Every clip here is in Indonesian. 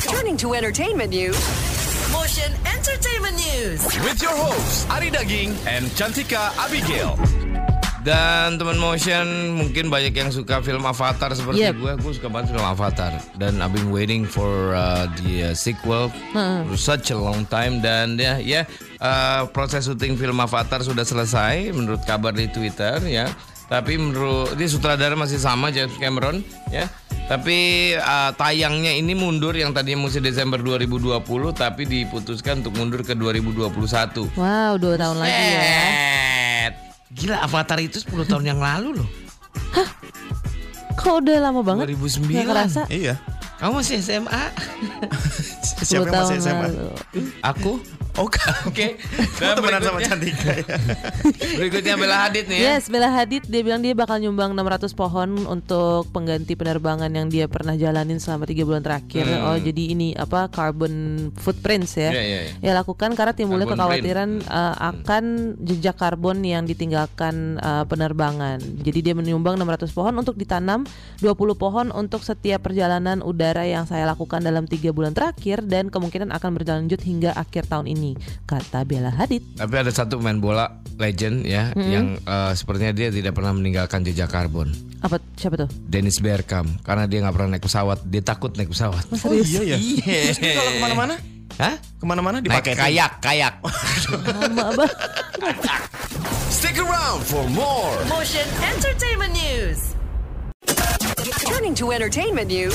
Turning to entertainment news. Motion Entertainment News. With your hosts Ari Daging and Cantika Abigail. Dan teman motion mungkin banyak yang suka film Avatar seperti Yep. gue. Gue suka banget film Avatar. Dan I've been waiting for uh, the uh, sequel for such a long time. Dan ya, ya uh, proses syuting film Avatar sudah selesai menurut kabar di Twitter ya. Tapi menurut ini sutradara masih sama James Cameron ya. Tapi uh, tayangnya ini mundur yang tadinya mesti Desember 2020 tapi diputuskan untuk mundur ke 2021. Wow, dua tahun lagi ya. Set. Gila Avatar itu 10 tahun yang lalu loh. Kok udah lama banget? 2009. Nggak kerasa. Iya. Kamu masih SMA? 10 Siapa yang masih tahun SMA? lalu. Aku? Oke. Oke. Kamu temenan sama Cantika ya. berikutnya Bella Hadid nih ya. Yes, Bella Hadid dia bilang dia bakal nyumbang 600 pohon untuk pengganti penerbangan yang dia pernah jalanin selama tiga bulan terakhir. Oh, jadi ini apa carbon footprints ya? Hmm. Iya, iya, iya. Ya lakukan karena timbulnya Carbon kekhawatiran uh, akan jejak karbon yang ditinggalkan uh, penerbangan. Jadi dia menyumbang 600 pohon untuk ditanam, 20 pohon untuk setiap perjalanan udara yang saya lakukan dalam tiga bulan terakhir dan kemungkinan akan berlanjut hingga akhir tahun ini, kata Bella Hadid. Tapi ada satu pemain bola legend ya yang eh, sepertinya dia tidak pernah meninggalkan jejak karbon. Apa siapa tuh? Dennis Bergkamp karena dia nggak pernah naik pesawat, dia takut naik pesawat. Oh iya ya. Iya. Terus dia kalau ke mana-mana? Hah? Ke mana-mana Naik dipakai kayak, kayak. Lama banget. Stick around for more. Motion Entertainment News. Turning to entertainment news.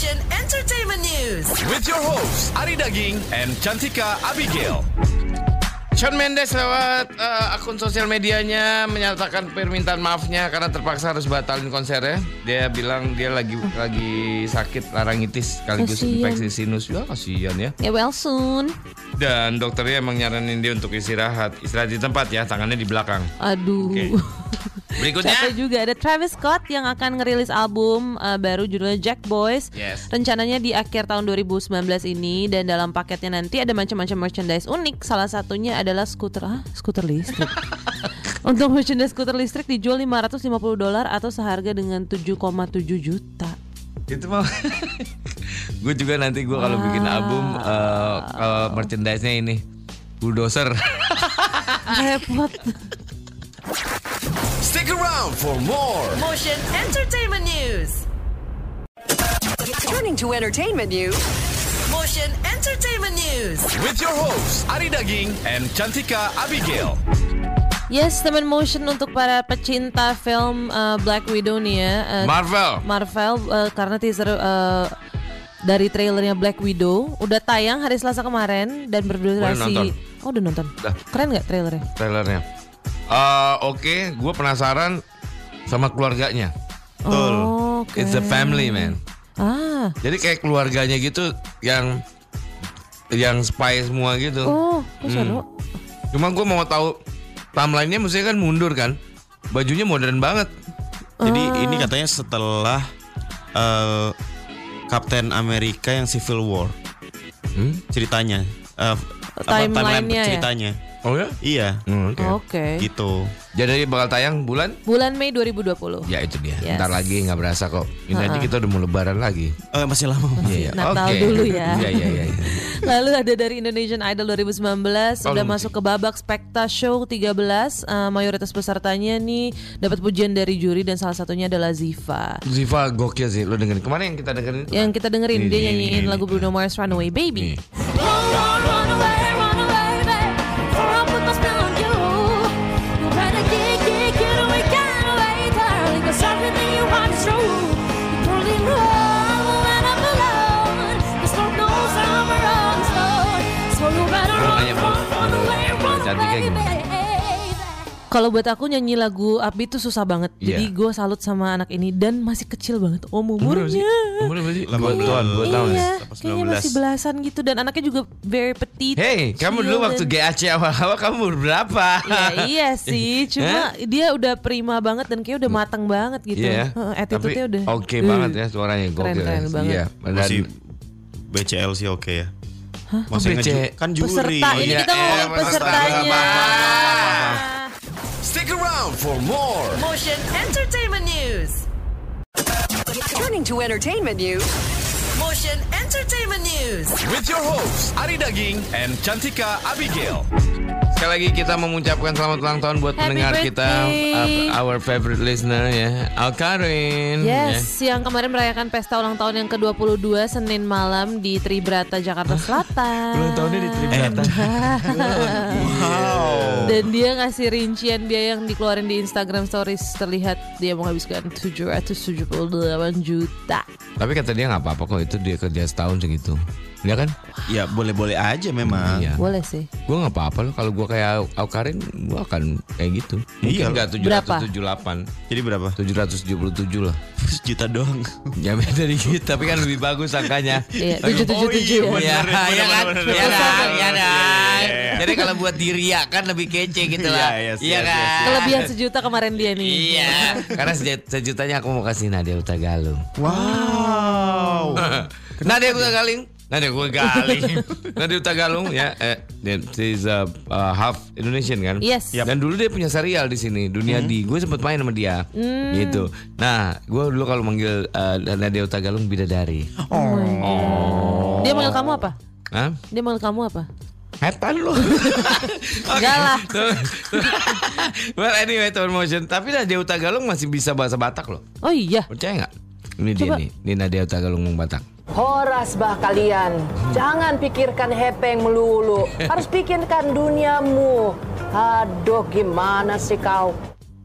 Motion Entertainment News. With your hosts Ari Daging and Cantika Abigail. Shawn Mendes lewat eh, akun sosial medianya menyatakan permintaan maafnya karena terpaksa harus batalin konsernya. Dia bilang dia lagi lagi sakit larangitis sekaligus Kasian. infeksi sinus. Ya kasihan ya. Ya well soon. Dan dokternya emang nyaranin dia untuk istirahat. Istirahat di tempat ya, tangannya di belakang. Aduh. Oke. Berikutnya. Capek juga ada Travis Scott yang akan ngerilis album uh, baru judulnya Jack Boys. Yes. Rencananya di akhir tahun 2019 ini dan dalam paketnya nanti ada macam-macam merchandise unik. Salah satunya adalah skuter ah, skuter listrik. Untuk merchandise skuter listrik dijual 550 dolar atau seharga dengan 7,7 juta. Itu mah Gue juga nanti gue kalau bikin album eh, kalau merchandise-nya ini bulldozer. Repot. Around for more. Motion Entertainment News. Turning to entertainment news. Motion Entertainment News. With your hosts Ari Daging and Cantika Abigail. Yes, teman motion untuk para pecinta film uh, Black Widow nih ya. Uh, Marvel. Marvel uh, karena teaser uh, dari trailernya Black Widow udah tayang hari Selasa kemarin dan berdurasi. nonton. Oh udah nonton. Udah. Keren nggak trailernya? trailernya. Eh, Oke, gue penasaran sama keluarganya. Oh, oke. It's a family man. Ah, Jadi kayak keluarganya gitu yang yang spy semua gitu. oh, kok seru. Cuma gue mau tahu timelinenya mestinya kan mundur kan. Bajunya modern banget. Jadi ini katanya setelah eh, Kapten Amerika yang Civil War. Hmm? Ceritanya. Eh, apa, Timeline-nya ya? ceritanya. Oh ya? Iya, Hmm, Oke. Oke. gitu. Jadi bakal tayang bulan? Bulan Mei 2020. Ya itu dia. Yes. Ntar lagi nggak berasa kok. Ini aja kita udah mau lebaran lagi. Eh, masih lama. Iya, iya. Natal Oke. dulu ya. Iya, iya, iya. iya. Lalu ada dari Indonesian Idol 2019 Oh, sudah masuk ke babak Spekta Show 13. Eh, mayoritas pesertanya nih dapat pujian dari juri dan salah satunya adalah Ziva. Ziva gokil sih. Lo dengerin kemarin yang kita dengerin itu? Yang kita dengerin Ini, dia ini, nyanyiin ini, lagu ini. Bruno Mars Runaway Baby. Nih. Cantika gimana? Kalau buat aku nyanyi lagu Upbeat tuh susah banget. Iya. Jadi gue salut sama anak ini dan masih kecil banget om umurnya. Umurnya berapa sih? Delapan Dua belas. tahun, dua tahun. ya? Iya, kayaknya 19. masih belasan gitu dan anaknya juga very petite. Hey, kamu dulu waktu GAC awal-awal kamu umur berapa? Ya iya sih, cuma dia udah prima banget dan kayak udah matang banget gitu. Iya. Heeh, Tapi Attitude-nya udah. oke Uh, banget ya suaranya gokil. Keren, keren ya. banget. Iya. Dan Masih BCL sih oke ya. Masih Oh, ngeju- BC. kan juri. Peserta ini iya, kita ngomongin maaf, pesertanya. Stick around for more. Motion Entertainment News. Turning to entertainment news. Motion Entertainment News. With your host Ari Daging and Cantika Abigail. Sekali lagi kita mengucapkan selamat ulang tahun buat Happy pendengar kita, birthday. uh, our favorite listener ya, Alkarin. Yes, yang kemarin merayakan pesta ulang tahun yang ke-22 Senin malam di Tribrata Jakarta Selatan. Ulang tahunnya di Tribrata. Wow. Dan dia ngasih rincian biaya yang dikeluarin di Instagram Stories terlihat dia menghabiskan 778 juta. Tapi kata dia nggak apa-apa kok itu dia kerja setahun segitu. Dia kan? Ya boleh-boleh aja memang. Iya. Boleh sih. Gue nggak apa-apa loh kalau gue kayak Aukarin, gue akan kayak gitu. Iya. Mungkin nggak Berapa? 778, Jadi berapa? 777 lah. Sejuta doang. Ya beda dikit, tapi kan lebih bagus angkanya. Iya, Oh, 777 iya, ya. bener. Iya, iya kan? Iya bener. kan? Iya Iya, kan? iya, iya. Jadi kalau buat diri kan lebih kece gitu Iya, lah. iya, Iya kan? Kelebihan sejuta kemarin dia nih. Iya, karena seju- sejutanya aku mau kasih Nadia Utagalung. Wow. Nadia Utagalung. Nadia Utagalung. Nadia Utagalung ya. Eh, dia- she's uh, uh, half Indonesian kan? Yes. Yap. Dan dulu dia punya serial di sini, Dunia Di. Gue sempet main sama dia. Gitu. Nah, gue dulu kalau manggil uh, Nadia Utagalung bidadari. Dia manggil kamu apa? Hah? Dia manggil kamu apa? Hetan lu. Enggak lah. well anyway, Tower Motion. Tapi Nadia Utagalung masih bisa bahasa Batak loh. Oh iya. Percaya nggak? Ini dia Coba. nih. Ini Nadia Utagalung ngomong Batak. Horas bah kalian, jangan pikirkan hepeng melulu, harus pikirkan duniamu. Aduh gimana sih kau?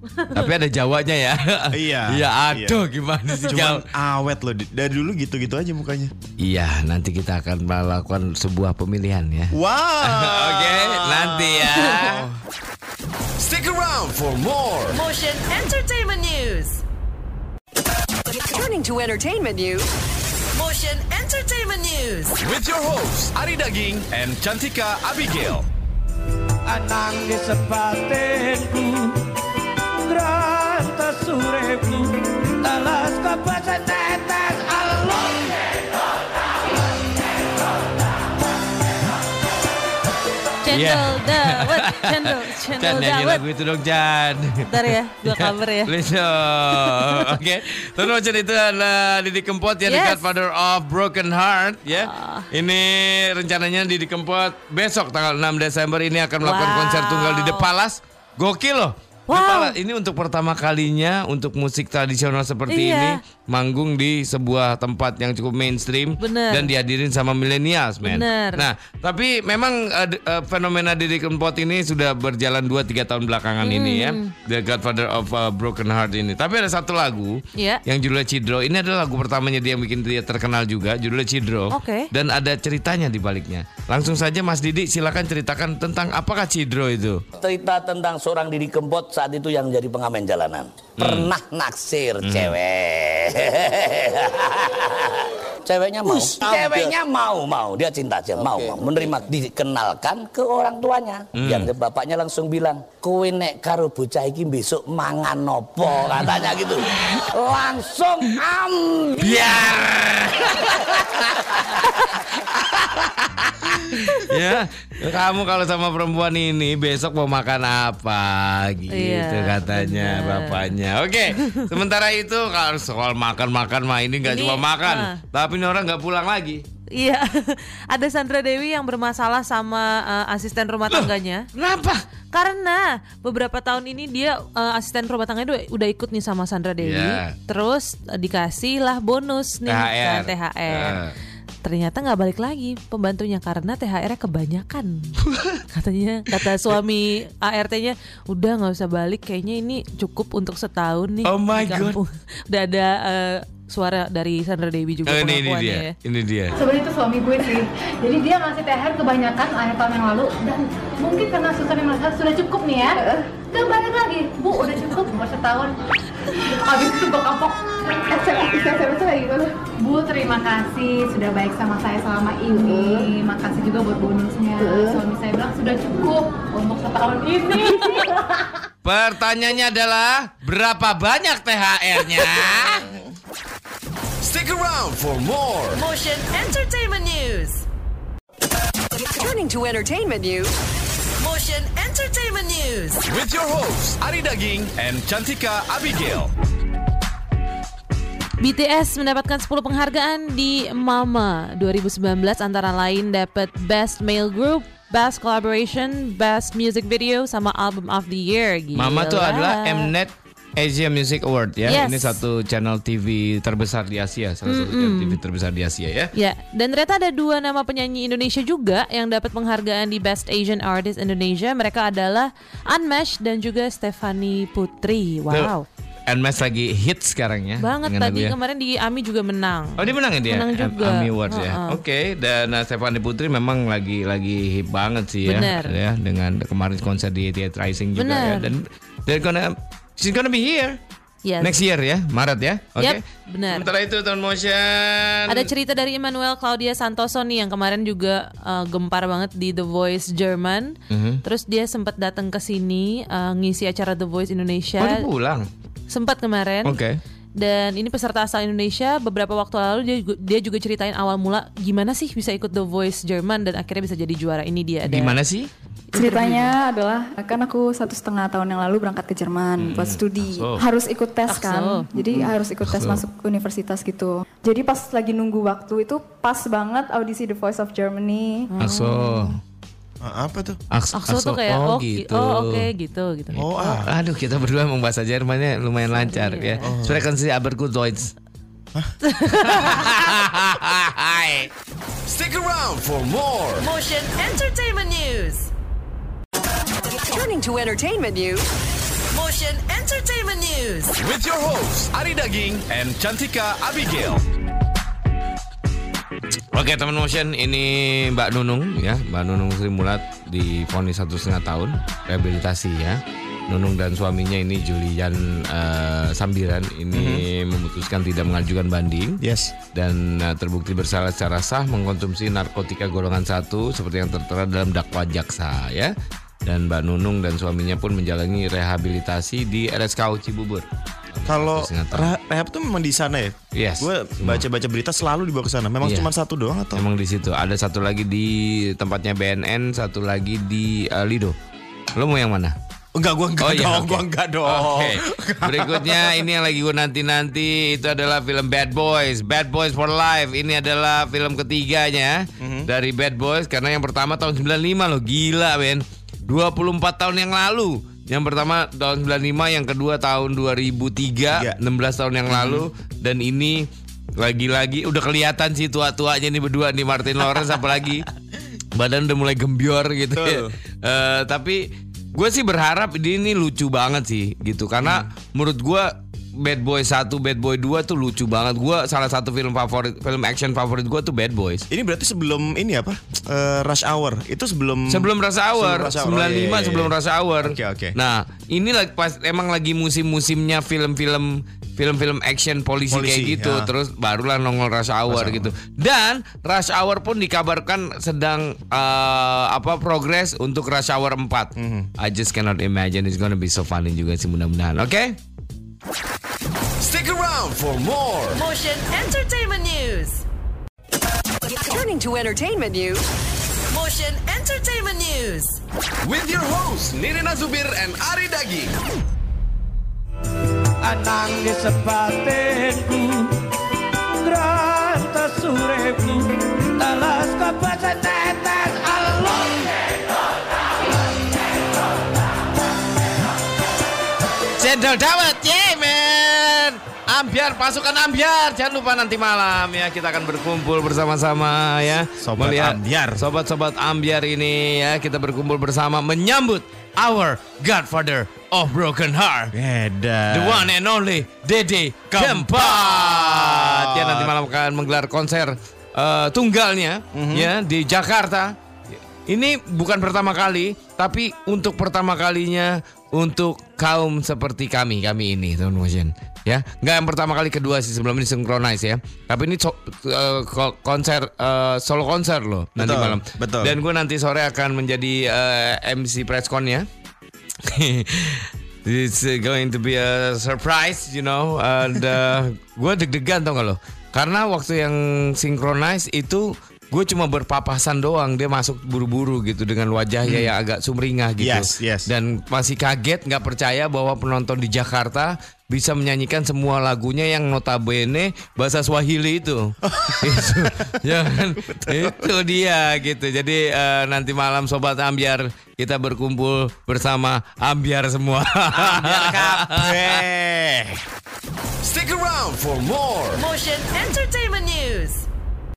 Tapi ada Jawanya ya. Iya, Iya, iya. aduh gimana sih Cuman kau? awet loh. Dari dulu gitu-gitu aja mukanya. Iya, nanti kita akan melakukan sebuah pemilihan ya. Wow. Oke, nanti ya. Stick around for more Motion Entertainment News. Turning to entertainment news. Entertainment News. with your host Ari Daging and Cantika Abigail. anang di sepatinku Grata sureku Talas kapasan tetes Cendol dawet, cendol, Chan cendol nyanyi dawet. lagu itu dong Chan. Bentar ya, dua cover ya. Please dong. Oke. Tuan Motion itu adalah Didi Kempot ya, the Yes. godfather of Broken Heart ya. Ah. Ini rencananya Didi Kempot besok tanggal 6 Desember ini akan melakukan Wow. konser tunggal di The Palace. Gokil loh. Wow. Ini untuk pertama kalinya untuk musik tradisional seperti Iya. ini manggung di sebuah tempat yang cukup mainstream Bener. dan dihadirin sama millennials, men. Bener. Nah, tapi memang uh, uh, fenomena Didi Kempot ini sudah berjalan 2-3 tahun belakangan ini ya. Hmm. The Godfather of uh, Broken Heart ini. Tapi ada satu lagu Iya. yang judulnya Cidro. Ini adalah lagu pertamanya dia yang bikin dia terkenal juga, judulnya Cidro. Oke. Dan ada ceritanya di baliknya. Langsung saja Mas Didi silakan ceritakan tentang apakah Cidro itu. cerita tentang seorang Didi Kempot saat itu yang jadi pengamen jalanan. Pernah naksir cewek. Ceweknya mau, ceweknya mau, mau, dia cinta aja, mau, mau, menerima dikenalkan ke orang tuanya. Yang bapaknya langsung bilang, kowe nek karo bocah iki besok mangan nopo, katanya gitu. Langsung ambiar. ya, kamu kalau sama perempuan ini besok mau makan apa gitu Iya, katanya benar. bapaknya. Oke, sementara itu kalau soal makan-makan mah ini nggak cuma makan, ah. tapi ini orang nggak pulang lagi. Iya, ada Sandra Dewi yang bermasalah sama uh, asisten rumah tangganya. Kenapa? Karena beberapa tahun ini dia uh, asisten rumah tangganya udah, udah ikut nih sama Sandra Dewi. Iya. Terus uh, dikasih lah bonus nih THR. kan, THR. Ah. Ternyata nggak balik lagi pembantunya karena THR-nya kebanyakan. Katanya kata suami ART-nya udah nggak usah balik kayaknya ini cukup untuk setahun nih. Oh my di kampung." udah ada uh, suara dari Sandra Dewi juga Oh, ini, ini dia, ya. ini dia. Sebenarnya itu suami gue sih. Jadi dia ngasih THR kebanyakan akhir tahun yang lalu dan mungkin karena Susan yang sudah cukup nih ya. Gak balik lagi, Bu udah cukup baru setahun. Habis itu gue kapok. SMS lagi gimana? Bu terima kasih sudah baik sama saya selama ini. Makasih juga buat bonusnya. Suami saya bilang sudah cukup untuk setahun ini. Pertanyaannya adalah berapa banyak THR-nya? Stick around for more Motion Entertainment News. Turning to entertainment news. Motion Entertainment News. with your host Ari Daging and Cantika Abigail. BTS mendapatkan 10 penghargaan di MAMA 2019 antara lain dapat Best Male Group, Best Collaboration, Best Music Video sama Album of the Year. Gila. Mama tuh adalah Mnet Asia Music Award ya. Yes. Ini satu channel TV terbesar di Asia, salah satu channel TV terbesar di Asia ya. Ya, dan ternyata ada dua nama penyanyi Indonesia juga yang dapat penghargaan di Best Asian Artist Indonesia. Mereka adalah Unmesh dan juga Stefani Putri. Wow. Nmas lagi hit sekarang ya. Banget tadi lagunya. kemarin di AMI juga menang. Oh dia menang ya dia? Menang juga. AMI Awards ya. Heeh. Oke dan uh, Stephanie Putri memang lagi lagi hip banget sih ya. Bener. Ya dengan kemarin konser di Theater Rising juga Bener. ya. Dan they're gonna she's gonna be here. Yes. Next year ya, Maret ya. Oke. Yep, benar. Sementara itu Tone Motion. Ada cerita dari Emmanuel Claudia Santoso nih yang kemarin juga uh, gempar banget di The Voice Jerman. Mhm. Terus dia sempat datang ke sini uh, ngisi acara The Voice Indonesia. Oh dia pulang. Sempat kemarin. Oke. Dan ini peserta asal Indonesia beberapa waktu lalu dia juga, dia juga ceritain awal mula gimana sih bisa ikut The Voice Jerman dan akhirnya bisa jadi juara. Ini dia ada. Gimana sih? Ceritanya adalah kan aku satu setengah tahun yang lalu berangkat ke Jerman buat studi. Akso. Harus ikut tes Akso. kan. Jadi harus ikut tes Akso. masuk universitas gitu. Jadi pas lagi nunggu waktu itu pas banget audisi The Voice of Germany. Ah, apa tuh? Aks- Akso tuh kayak oh, oh, gi- gitu. oh oke gitu gitu. Oh, ah. Aduh kita berdua emang bahasa Jermannya lumayan lancar ya. Sprechen Sie aber gut Deutsch. Stick around for more Motion Entertainment News. Turning to entertainment news. Motion Entertainment News. with your hosts Ari Daging and Cantika Abigail. Oke teman motion ini Mbak Nunung ya. Mbak Nunung Sri Mulat difonis satu setengah tahun rehabilitasi ya. Nunung dan suaminya ini Julian eh, Sambiran ini memutuskan tidak mengajukan banding. Yes. dan eh, terbukti bersalah secara sah mengkonsumsi narkotika golongan satu seperti yang tertera dalam dakwa jaksa ya. Dan Mbak Nunung dan suaminya pun menjalani rehabilitasi di RSKU Cibubur. Kalau rehab tuh memang di sana ya? Yes, Gue baca-baca berita selalu dibawa ke sana. Memang Iya. cuma satu doang atau? Emang di situ ada satu lagi di tempatnya BNN, satu lagi di eh, Lido. Lo mau yang mana? Enggak, gue enggak Oh, iya, oke. Gue enggak dong. Oke. Berikutnya ini yang lagi gue nanti-nanti itu adalah film Bad Boys, Bad Boys for Life. Ini adalah film ketiganya Mhm. dari Bad Boys karena yang pertama tahun 95 loh, gila Ben. 24 tahun yang lalu. Yang pertama tahun 95, yang kedua tahun 2003, Tiga. 16 tahun yang lalu. Dan ini lagi-lagi udah kelihatan sih tua-tuanya nih berdua nih Martin Lawrence apalagi badan udah mulai gembior gitu ya. Eh, tapi gue sih berharap ini, ini lucu banget sih gitu. Karena menurut gue Bad Boys 1, Bad Boy 2 tuh lucu banget. Gue salah satu film favorit, film action favorit gue tuh Bad Boys. Ini berarti sebelum ini apa? Eh, rush hour. Itu sebelum Sebelum Rush Hour, Sebelum Rush Hour. 95 Oh, iya, iya, iya. sebelum Rush Hour. Oke, oke. Nah, ini lagi pas emang lagi musim-musimnya film-film film-film action polisi, Polisi, kayak gitu. ya. Terus barulah nongol Rush Hour gitu. Dan Rush Hour pun dikabarkan sedang eh, apa progres untuk Rush Hour 4. Mhm. I just cannot imagine it's gonna be so funny juga sih mudah-mudahan. Oke? Stick around for more Motion Entertainment News. Turning to entertainment news. Motion Entertainment News. with your hosts Nirina Zubir and Ari Daging. Anang di sepatinku Granta sureku Talas kapasan tetes alon Cendol dawet, yeah man. Ambiar pasukan Ambiar, jangan lupa nanti malam ya kita akan berkumpul bersama-sama ya. Sobat Ambiar. Sobat-sobat Ambiar ini ya kita berkumpul bersama menyambut our Godfather of Broken Heart. Beda. The one and only Dede Keempat. Ya nanti malam akan menggelar konser eh, tunggalnya ya di Jakarta. Ini bukan pertama kali, tapi untuk pertama kalinya untuk kaum seperti kami, kami ini, teman motion. Ya, nggak yang pertama kali, kedua sih sebelum ini synchronize ya. Tapi ini so- eh, ko- konser eh, solo konser loh nanti Betul, malam. betul. Dan gue nanti sore akan menjadi eh, MC pressconnya. It's uh, going to be a surprise, you know. And uh, gue deg-degan tau gak lo? Karena waktu yang synchronize itu gue cuma berpapasan doang dia masuk buru-buru gitu dengan wajahnya yang agak sumringah gitu. Yes, yes. dan masih kaget nggak percaya bahwa penonton di Jakarta bisa menyanyikan semua lagunya yang notabene bahasa Swahili itu. Itu ya kan? itu dia gitu. Jadi eh, nanti malam sobat ambiar kita berkumpul bersama ambiar semua. Stick around for more. Motion Entertainment News.